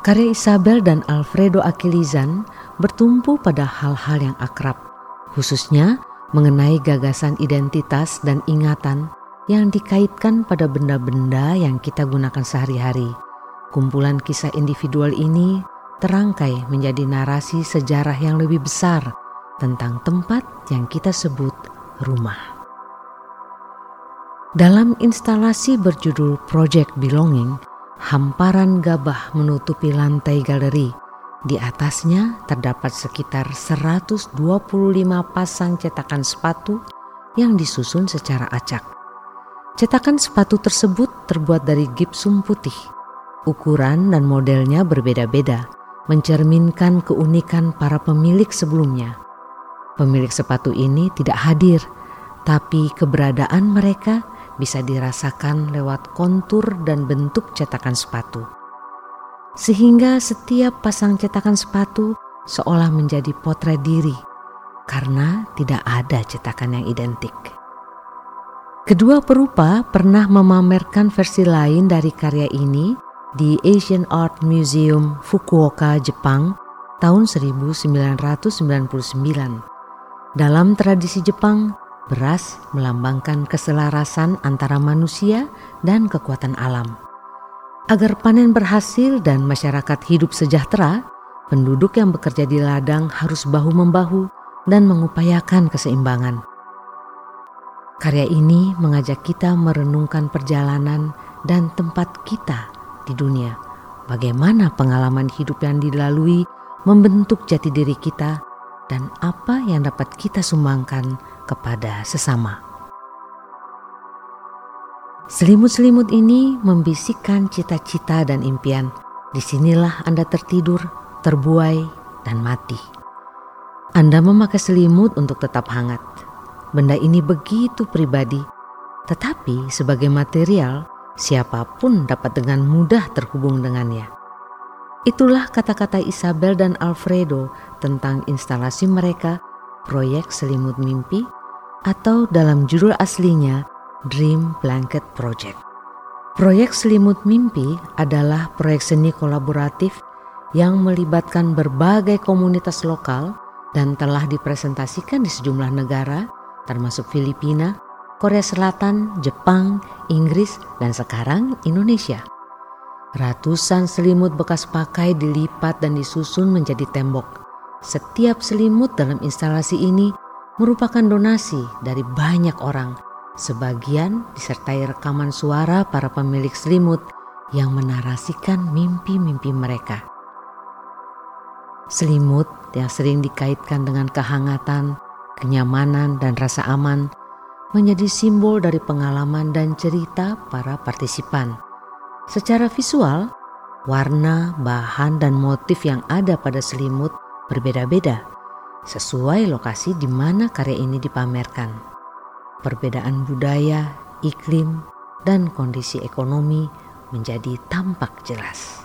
Karya Isabel dan Alfredo Akilizan bertumpu pada hal-hal yang akrab, khususnya mengenai gagasan identitas dan ingatan yang dikaitkan pada benda-benda yang kita gunakan sehari-hari. Kumpulan kisah individual ini terangkai menjadi narasi sejarah yang lebih besar tentang tempat yang kita sebut rumah. Dalam instalasi berjudul Project Belonging, hamparan gabah menutupi lantai galeri. Di atasnya terdapat sekitar 125 pasang cetakan sepatu yang disusun secara acak. Cetakan sepatu tersebut terbuat dari gipsum putih. Ukuran dan modelnya berbeda-beda, mencerminkan keunikan para pemilik sebelumnya. Pemilik sepatu ini tidak hadir, tapi keberadaan mereka bisa dirasakan lewat kontur dan bentuk cetakan sepatu. Sehingga setiap pasang cetakan sepatu seolah menjadi potret diri karena tidak ada cetakan yang identik. Kedua perupa pernah memamerkan versi lain dari karya ini di Asian Art Museum Fukuoka, Jepang tahun 1999. Dalam tradisi Jepang, Beras melambangkan keselarasan antara manusia dan kekuatan alam. Agar panen berhasil dan masyarakat hidup sejahtera, penduduk yang bekerja di ladang harus bahu-membahu dan mengupayakan keseimbangan. Karya ini mengajak kita merenungkan perjalanan dan tempat kita di dunia. Bagaimana pengalaman hidup yang dilalui membentuk jati diri kita dan apa yang dapat kita sumbangkan kepada sesama. Selimut-selimut ini membisikkan cita-cita dan impian. Di sinilah Anda tertidur, terbuai, dan mati. Anda memakai selimut untuk tetap hangat. Benda ini begitu pribadi, tetapi sebagai material, siapa pun dapat dengan mudah terhubung dengannya. Itulah kata-kata Isabel dan Alfredo tentang instalasi mereka proyek selimut mimpi atau dalam judul aslinya Dream Blanket Project. Proyek selimut mimpi adalah proyek seni kolaboratif yang melibatkan berbagai komunitas lokal dan telah dipresentasikan di sejumlah negara termasuk Filipina, Korea Selatan, Jepang, Inggris, dan sekarang Indonesia. Ratusan selimut bekas pakai dilipat dan disusun menjadi tembok setiap selimut dalam instalasi ini merupakan donasi dari banyak orang. Sebagian disertai rekaman suara para pemilik selimut yang menarasikan mimpi-mimpi mereka. Selimut yang sering dikaitkan dengan kehangatan, kenyamanan, dan rasa aman menjadi simbol dari pengalaman dan cerita para partisipan. Secara visual, warna, bahan, dan motif yang ada pada selimut berbeda-beda sesuai lokasi di mana karya ini dipamerkan. Perbedaan budaya, iklim, dan kondisi ekonomi menjadi tampak jelas.